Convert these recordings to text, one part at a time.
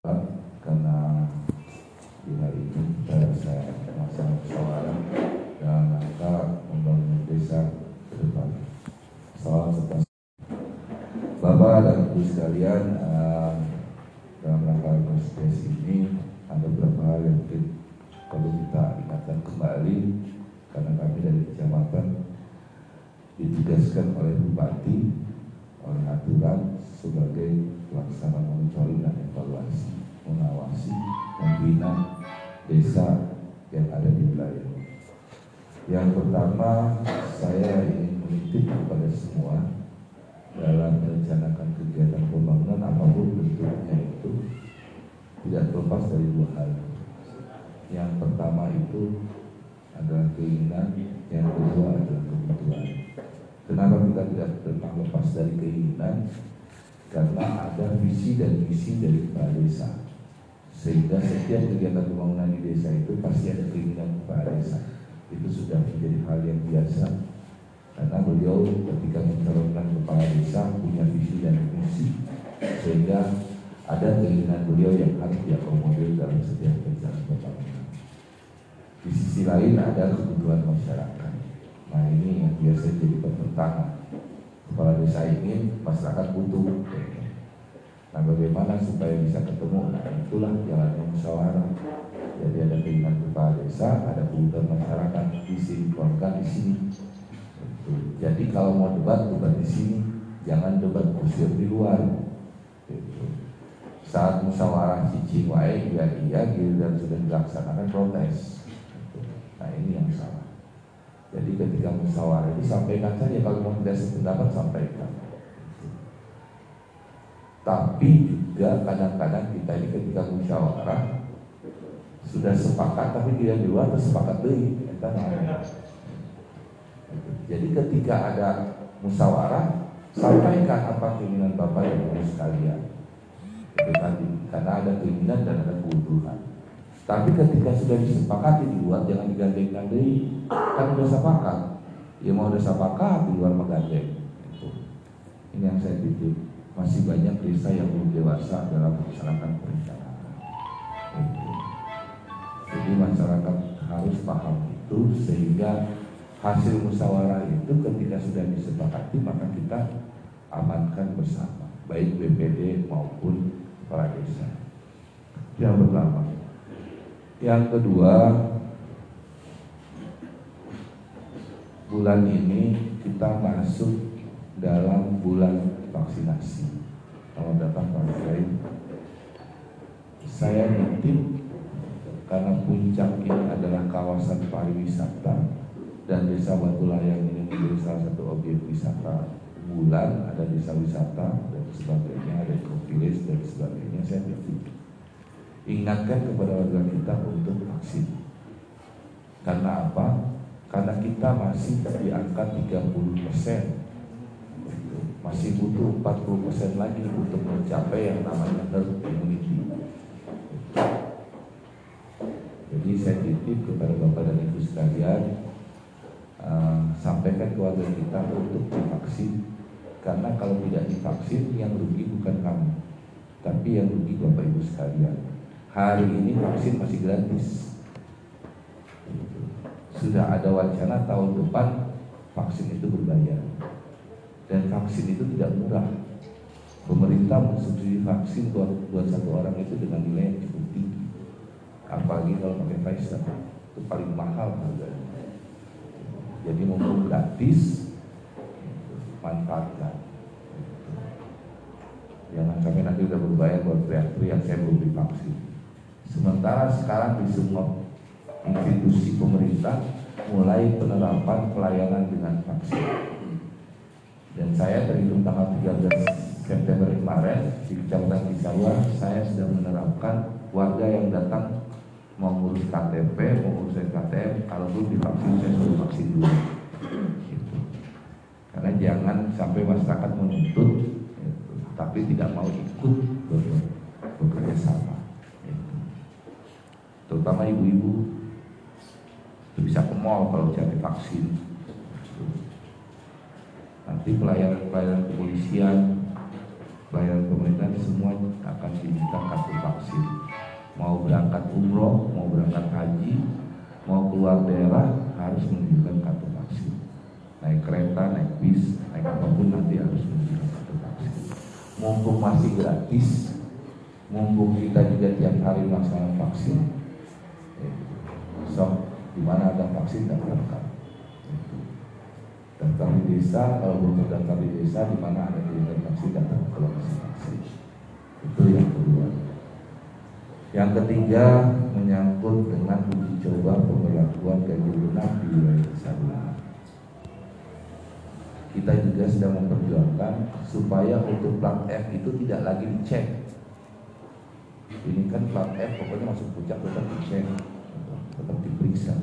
karena di hari ini kita saya masa musyawarah dalam rangka membangun desa ke depan. Salam serta Bapak dan Ibu sekalian uh, dalam rangka konstitusi ini ada beberapa hal yang mungkin perlu kita ingatkan kembali karena kami dari kecamatan ditugaskan oleh bupati oleh aturan sebagai pelaksana monitoring dan evaluasi, mengawasi, membina desa yang ada di wilayah. Yang pertama, saya ingin menitip kepada semua dalam merencanakan kegiatan pembangunan apa pun bentuknya itu tidak terlepas dari dua hal. Yang pertama itu adalah keinginan, yang kedua adalah kebutuhan. Kenapa kita tidak pernah lepas dari keinginan? Karena ada visi dan misi dari kepala desa. Sehingga setiap kegiatan pembangunan di desa itu pasti ada keinginan kepala desa. Itu sudah menjadi hal yang biasa. Karena beliau ketika mencalonkan kepala desa punya visi dan misi. Sehingga ada keinginan beliau yang harus diakomodir dalam setiap kegiatan pembangunan. Di sisi lain ada kebutuhan masyarakat. Nah ini yang biasa jadi pertentangan. Kepala desa ingin, masyarakat butuh. Nah bagaimana supaya bisa ketemu? Nah itulah jalannya musyawarah. Jadi ada keinginan kepala desa, ada kebutuhan masyarakat di sini, keluarga di sini. Jadi kalau mau debat, debat di sini, jangan debat kusir di luar. Saat musyawarah cicing wae, iya iya, dan sudah dilaksanakan protes. Nah ini yang salah. Jadi ketika musyawarah itu sampaikan saja kalau mau tidak sependapat sampaikan. Tapi juga kadang-kadang kita ini ketika musyawarah sudah sepakat tapi tidak di luar sepakat deh. Jadi ketika ada musyawarah sampaikan apa keinginan bapak dan ibu sekalian. Karena ada keinginan dan ada kebutuhan. Tapi ketika sudah disepakati di luar jangan digandeng-gandeng. Kan udah sepakat. Ya mau udah sepakat di luar menggandeng. Ini yang saya titip. Masih banyak desa yang belum dewasa dalam melaksanakan perencanaan. Jadi masyarakat harus paham itu sehingga hasil musyawarah itu ketika sudah disepakati maka kita amankan bersama baik BPD maupun kepala desa. Yang pertama, yang kedua, bulan ini kita masuk dalam bulan vaksinasi. Kalau datang Pak saya nitip karena puncak ini adalah kawasan pariwisata dan desa Batu Layang ini menjadi salah satu objek wisata bulan ada desa wisata dan sebagainya ada village dan sebagainya saya nitip ingatkan kepada warga kita untuk vaksin. Karena apa? Karena kita masih di angka 30 persen. Masih butuh 40 persen lagi untuk mencapai yang namanya herd immunity. Jadi saya titip kepada Bapak dan Ibu sekalian uh, Sampaikan ke warga kita untuk divaksin Karena kalau tidak divaksin yang rugi bukan kamu Tapi yang rugi Bapak Ibu sekalian hari ini vaksin masih gratis. Sudah ada wacana tahun depan vaksin itu berbayar. Dan vaksin itu tidak murah. Pemerintah mensubsidi vaksin buat, buat satu orang itu dengan nilai yang cukup tinggi. Apalagi kalau pakai Pfizer, itu paling mahal harganya. Jadi mumpung gratis, manfaatkan. Jangan sampai nanti udah berbayar buat teriak-teriak saya belum divaksin. Sementara sekarang di semua institusi pemerintah mulai penerapan pelayanan dengan vaksin. Dan saya terhitung tanggal 13 September kemarin di Kecamatan Cisarua saya sudah menerapkan warga yang datang mau ngurus KTP, mau ngurus KTM, kalau belum divaksin saya suruh vaksin dulu. Gitu. Karena jangan sampai masyarakat menuntut, gitu. tapi tidak mau ikut bekerja sama terutama ibu-ibu itu bisa ke mall kalau cari vaksin nanti pelayanan-pelayanan kepolisian pelayanan pemerintah semua akan diminta kartu vaksin umroh, mau berangkat haji, mau keluar daerah harus menunjukkan kartu vaksin. Naik kereta, naik bis, naik apa pun nanti harus menunjukkan kartu vaksin. Mumpung masih gratis, mumpung kita juga tiap hari melaksanakan vaksin, so di mana ada vaksin daftarkan. Daftar di desa, kalau belum terdaftar di desa, di mana ada kegiatan vaksin daftar ke lokasi vaksin. Itu yang kedua. Yang ketiga menyangkut dengan uji coba pemberlakuan ganjil genap di wilayah Kisarua. Kita juga sedang memperjuangkan supaya untuk plat F itu tidak lagi dicek. Ini kan plat F pokoknya masuk puncak tetap dicek, tetap diperiksa.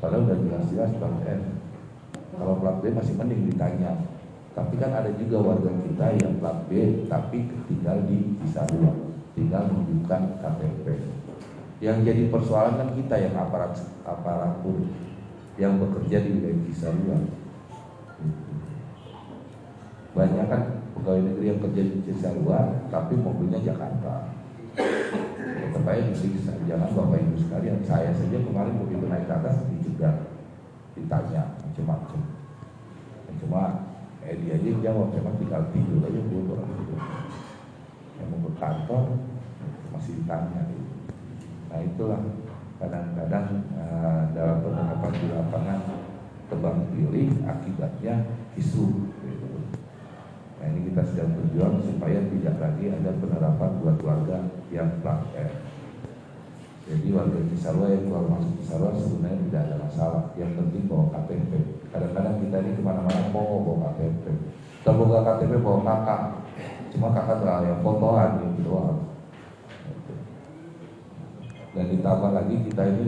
Padahal udah jelas-jelas plat F. Kalau plat B masih mending ditanya. Tapi kan ada juga warga kita yang plat B tapi tinggal di Cisarua, tinggal menunjukkan KTP. Yang jadi persoalan kan kita yang aparat aparatur yang bekerja di wilayah Cisarua. Banyak kan pegawai negeri yang kerja di Cisarua tapi mobilnya Jakarta. Aja disiksa. Jangan Bapak Ibu sekalian, saya saja kemarin begitu naik ke atas juga ditanya macam-macam cuma eh dia aja jawab memang tinggal tidur aja gue orang itu yang mau ke kantor masih ditanya gitu. nah itulah kadang-kadang uh, dalam penerapan di lapangan tebang pilih akibatnya isu gitu. Kita sedang berjuang supaya tidak lagi ada penerapan buat warga yang plat jadi warga Cisarua yang keluar masuk Cisarua sebenarnya tidak ada masalah. Yang penting bawa KTP. Kadang-kadang kita ini ke mana-mana mau bawa KTP. Bawa KTP bawa kakak. Cuma kakak terlalu yang fotoan gitu doang. Dan ditambah lagi kita ini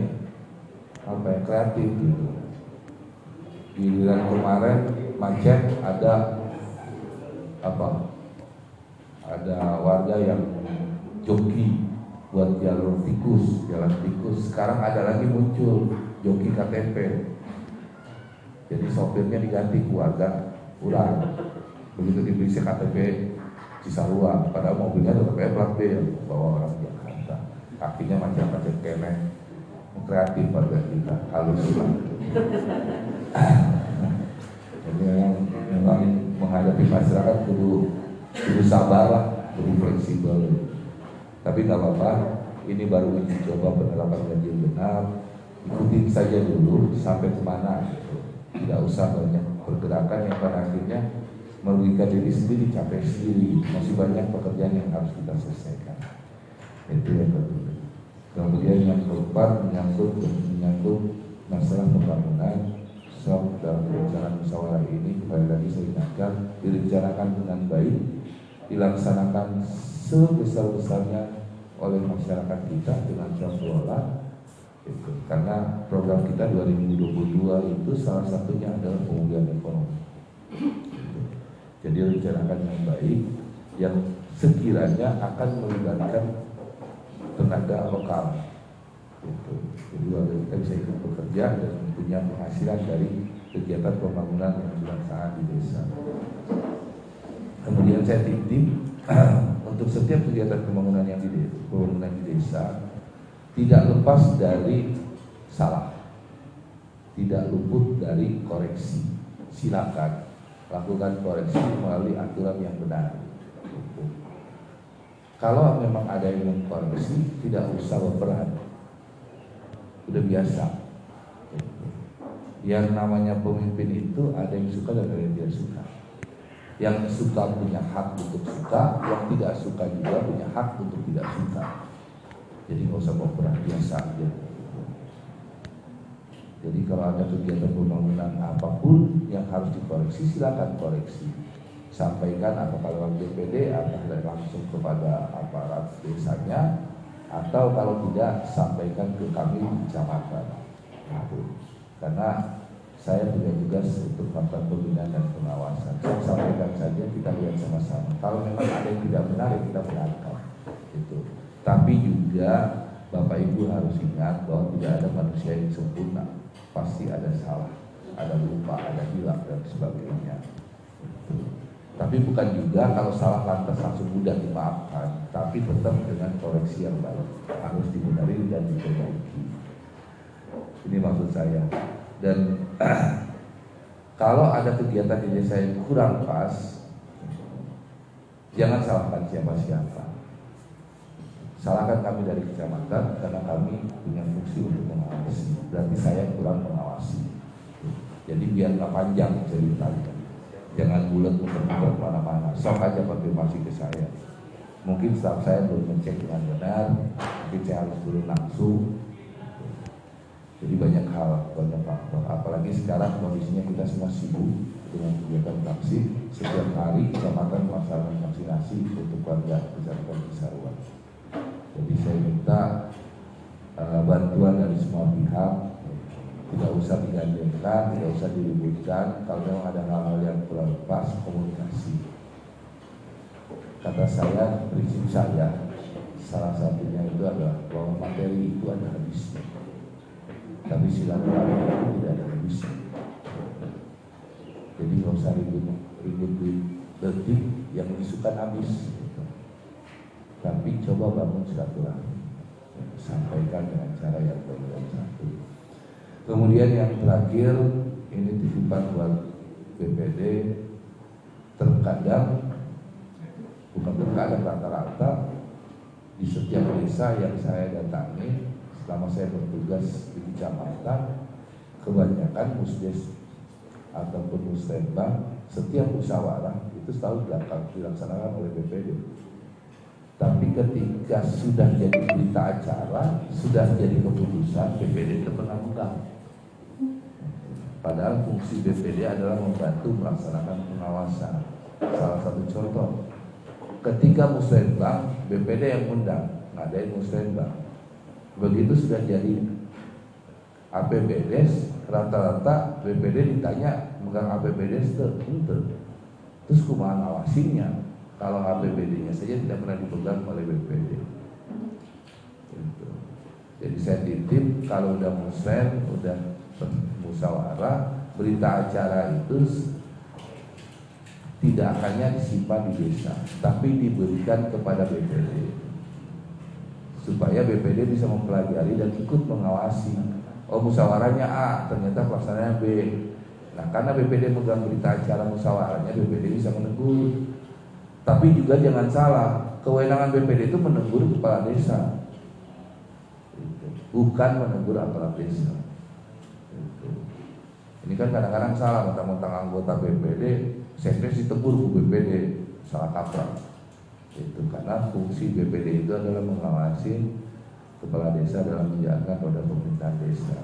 apa yang kreatif gitu. Giliran kemarin macet ada apa? Ada warga yang joki buat jalur tikus, jalan tikus. Sekarang ada lagi muncul joki KTP. Jadi sopirnya diganti keluarga ulang. Begitu diperiksa KTP Cisarua, padahal mobilnya tetap plat B ya, bawa orang Jakarta. Kakinya macam-macam kenek. Kreatif warga kita, halus Jadi memang, memang menghadapi masyarakat kudu kudu sabar lah, kudu fleksibel. Tapi nggak apa-apa, ini baru uji coba penerapan ganjil genap. Ikutin saja dulu sampai ke mana gitu. Tidak usah banyak pergerakan yang pada akhirnya merugikan diri sendiri, capek sendiri. Masih banyak pekerjaan yang harus kita selesaikan. Itu yang kedua. Kemudian yang keempat menyangkut menyangkut masalah pembangunan Sebab dalam perencanaan musyawarah ini kembali lagi saya ingatkan direncanakan dengan baik, dilaksanakan sebesar-besarnya oleh masyarakat kita dengan kelola itu. Karena program kita 2022 itu salah satunya adalah pemulihan ekonomi. Jadi rencanakan yang baik yang sekiranya akan melibatkan tenaga lokal. Itu. Jadi warga kita bisa ikut bekerja dan punya penghasilan dari kegiatan pembangunan yang dilaksanakan di desa. Kemudian saya titip untuk setiap kegiatan pembangunan yang di pembangunan di desa tidak lepas dari salah, tidak luput dari koreksi. Silakan lakukan koreksi melalui aturan yang benar. Kalau memang ada yang mengkoreksi, tidak usah berperan. Udah biasa. Yang namanya pemimpin itu ada yang suka dan ada yang tidak suka. Yang suka punya hak untuk suka, yang tidak suka juga punya hak untuk tidak suka. Jadi nggak usah baperan biasa aja. Jadi kalau ada kegiatan pembangunan apa pun yang harus dikoreksi, silakan koreksi. Sampaikan apakah lewat DPD atau langsung kepada aparat desanya, atau kalau tidak sampaikan ke kami di kecamatan. Karena saya punya tugas untuk melakukan pembinaan dan pengawasan. Saya sampaikan saja kita lihat sama-sama. Kalau memang ada yang tidak benar ya kita benarkan. Itu. Tapi juga Bapak Ibu harus ingat bahwa tidak ada manusia yang sempurna. Pasti ada salah, ada lupa, ada hilang dan sebagainya. Itu. Tapi bukan juga kalau salah lantas langsung mudah dimaafkan, tapi tetap dengan koreksi yang baik harus dibenahi dan diperbaiki ini maksud saya. Dan kalau ada kegiatan di desa yang kurang pas jangan salahkan siapa-siapa salahkan kami dari kecamatan karena kami punya fungsi untuk mengawasi. Berarti saya kurang mengawasi. Jadi biar nggak panjang ceritanya. Jangan bulat muter-muter ke mana-mana. Sok aja konfirmasi ke saya. Mungkin staf saya belum ngecek dengan benar. Mungkin saya harus turun langsung jadi banyak hal banyak faktor apalagi sekarang kondisinya kita semua sibuk dengan kegiatan vaksin setiap hari kecamatan melaksanakan vaksinasi untuk warga kecamatan Cisarua jadi saya minta uh, bantuan dari semua pihak tidak usah digandengkan, tidak usah diributkan. Kalau memang ada hal-hal yang kurang pas, komunikasi. Kata saya, prinsip saya, salah satunya itu adalah bahwa materi itu ada habisnya. Tapi silaturahmi itu tidak ada habisnya. Jadi nggak usah ribut ribut detik yang disukan habis. Tapi coba bangun silaturahmi, sampaikan dengan cara yang baik dan santun. Kemudian yang terakhir ini titipan buat BPD terkadang bukan terkadang rata-rata di setiap desa yang saya datangi selama saya bertugas di kecamatan kebanyakan musdes ataupun muslimah setiap musyawarah itu selalu dilaksanakan oleh BPD tapi ketika sudah jadi berita acara sudah jadi keputusan BPD itu pernah megang Padahal fungsi BPD adalah membantu melaksanakan pengawasan. Salah satu contoh, ketika musrembang, BPD yang undang, ngadain musrembang. Begitu sudah jadi APBDes, rata-rata BPD ditanya megang APBDes itu, Terus kumaha ngawasinya kalau APBD-nya saja tidak pernah dipegang oleh BPD. Gitu. Jadi saya titip kalau udah musrem, udah musyawarah berita acara itu tidak hanya disimpan di desa tapi diberikan kepada BPD supaya BPD bisa mempelajari dan ikut mengawasi. Oh musyawarahnya A ternyata pelaksanaannya B. Nah karena BPD megang berita acara musyawarahnya BPD bisa menegur. Tapi juga jangan salah kewenangan BPD itu menegur kepala desa. Bukan menegur aparat desa. Ini kan kadang-kadang salah mentang-mentang anggota BPD, sekdes ditegur BPD, salah kaprah. Itu karena fungsi BPD itu adalah mengawasi kepala desa dalam menjalankan roda pemerintahan desa,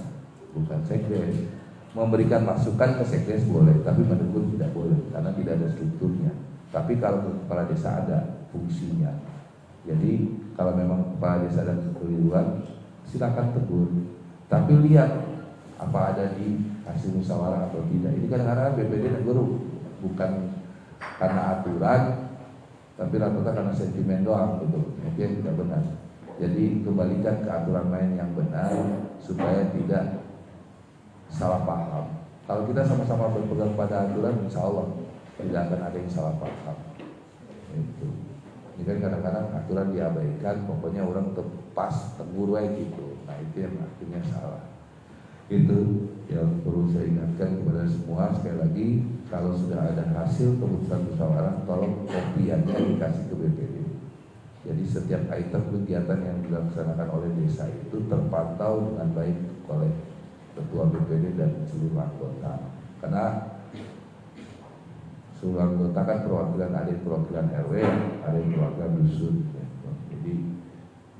bukan sekdes. Memberikan masukan ke sekdes boleh, tapi menegur tidak boleh karena tidak ada strukturnya. Tapi kalau kepala desa ada fungsinya. Jadi kalau memang kepala desa ada kekeliruan, silakan tegur. Tapi lihat apa ada di hasil musyawarah atau tidak. Ini kadang-kadang BPD guru bukan karena aturan, tapi rata-rata karena sentimen doang gitu. Mungkin tidak benar. Jadi kembalikan ke aturan main yang benar supaya tidak salah paham. Kalau kita sama-sama berpegang pada aturan, insya Allah tidak akan ada yang salah paham. Itu. Ini kan kadang-kadang aturan diabaikan, pokoknya orang tepas, tegur gitu. Nah itu yang artinya salah. Itu yang perlu saya ingatkan kepada semua sekali lagi kalau sudah ada hasil keputusan musyawarah tolong kopiannya dikasih ke BPD. Jadi setiap item kegiatan yang dilaksanakan oleh desa itu terpantau dengan baik oleh ketua BPD dan seluruh anggota. Karena seluruh anggota kan perwakilan ada perwakilan RW, ada perwakilan dusun. Ya. Jadi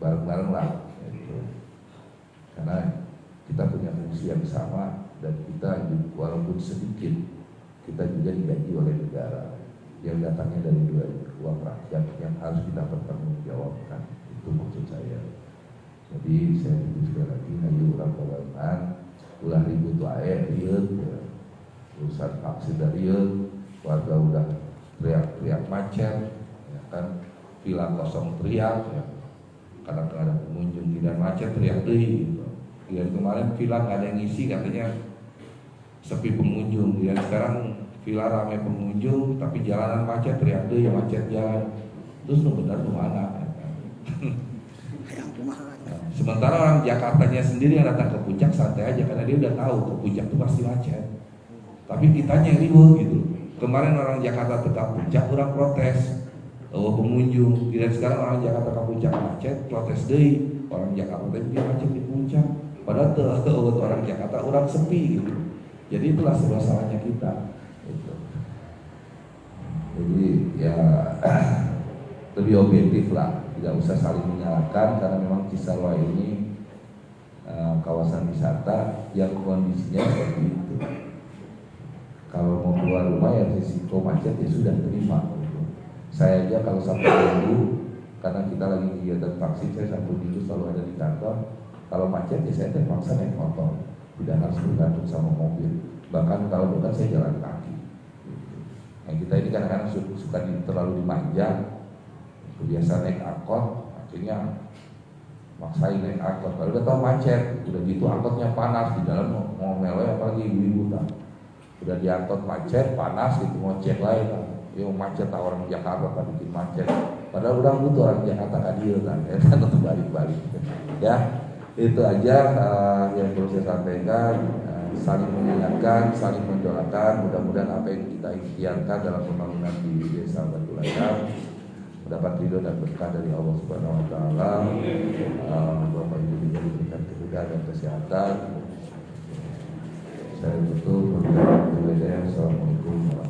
bareng-bareng lah. Gitu. Karena kita punya fungsi yang sama dan kita walaupun sedikit kita juga digaji oleh negara. Yang datangnya dari uang rakyat yang harus kita pertanggungjawabkan itu maksud saya. Jadi saya tunggu sekali lagi hayu orang kawanan ulah ribut riut ya. urusan vaksin dari warga udah teriak-teriak macet ya kan? Villa kosong teriak ya. Karena ada pengunjung tidak macet teriak deh gitu. Ya kemarin villa nggak ada yang ngisi katanya sepi pengunjung. Ya sekarang villa ramai pengunjung tapi jalanan macet teriak deh ya macet jalan. Terus nu benar tuh mana? Sementara orang Jakartanya sendiri yang datang ke puncak santai aja karena dia udah tahu ke puncak itu pasti macet. Tapi kitanya yang ribut gitu. Kemarin orang Jakarta tetap puncak, orang protes. Oh pengunjung, tidak sekarang orang Jakarta ke puncak macet, protes deh. Orang Jakarta tapi dia macet di puncak. Padahal tuh orang Jakarta orang sepi gitu. Jadi itulah sebuah salahnya kita. Gitu. Jadi ya lebih objektif lah tidak usah saling menyalahkan karena memang Cisarua ini uh, kawasan wisata yang kondisinya seperti itu. Kalau mau keluar rumah ya risiko macet ya sudah terima. Saya aja kalau sampai minggu karena kita lagi kegiatan vaksin saya sampai minggu selalu ada di kantor. Kalau macet ya saya terpaksa naik motor, tidak harus bergantung sama mobil. Bahkan kalau bukan saya jalan kaki. Nah, kita ini kadang-kadang suka terlalu dimanja. Biasa naik angkot akhirnya maksain naik angkot. Kalau udah tau macet. Udah gitu angkotnya panas di dalam mau, melewat apalagi ibu-ibu tak udah diangkot macet panas gitu mau cek lain lah ya macet orang Jakarta tak bikin macet. Padahal udah butuh orang Jakarta kadil kan ya kan balik-balik. Ya itu aja uh, yang perlu saya sampaikan uh, saling mengingatkan, saling mendoakan mudah-mudahan apa yang kita ikhtiarkan dalam pembangunan di desa Batu Layar dapat ridho dan berkah dari Allah Subhanahu wa taala. Bapak Ibu juga diberikan kemudahan dan kesehatan. Saya tutup. Assalamualaikum warahmatullahi wabarakatuh.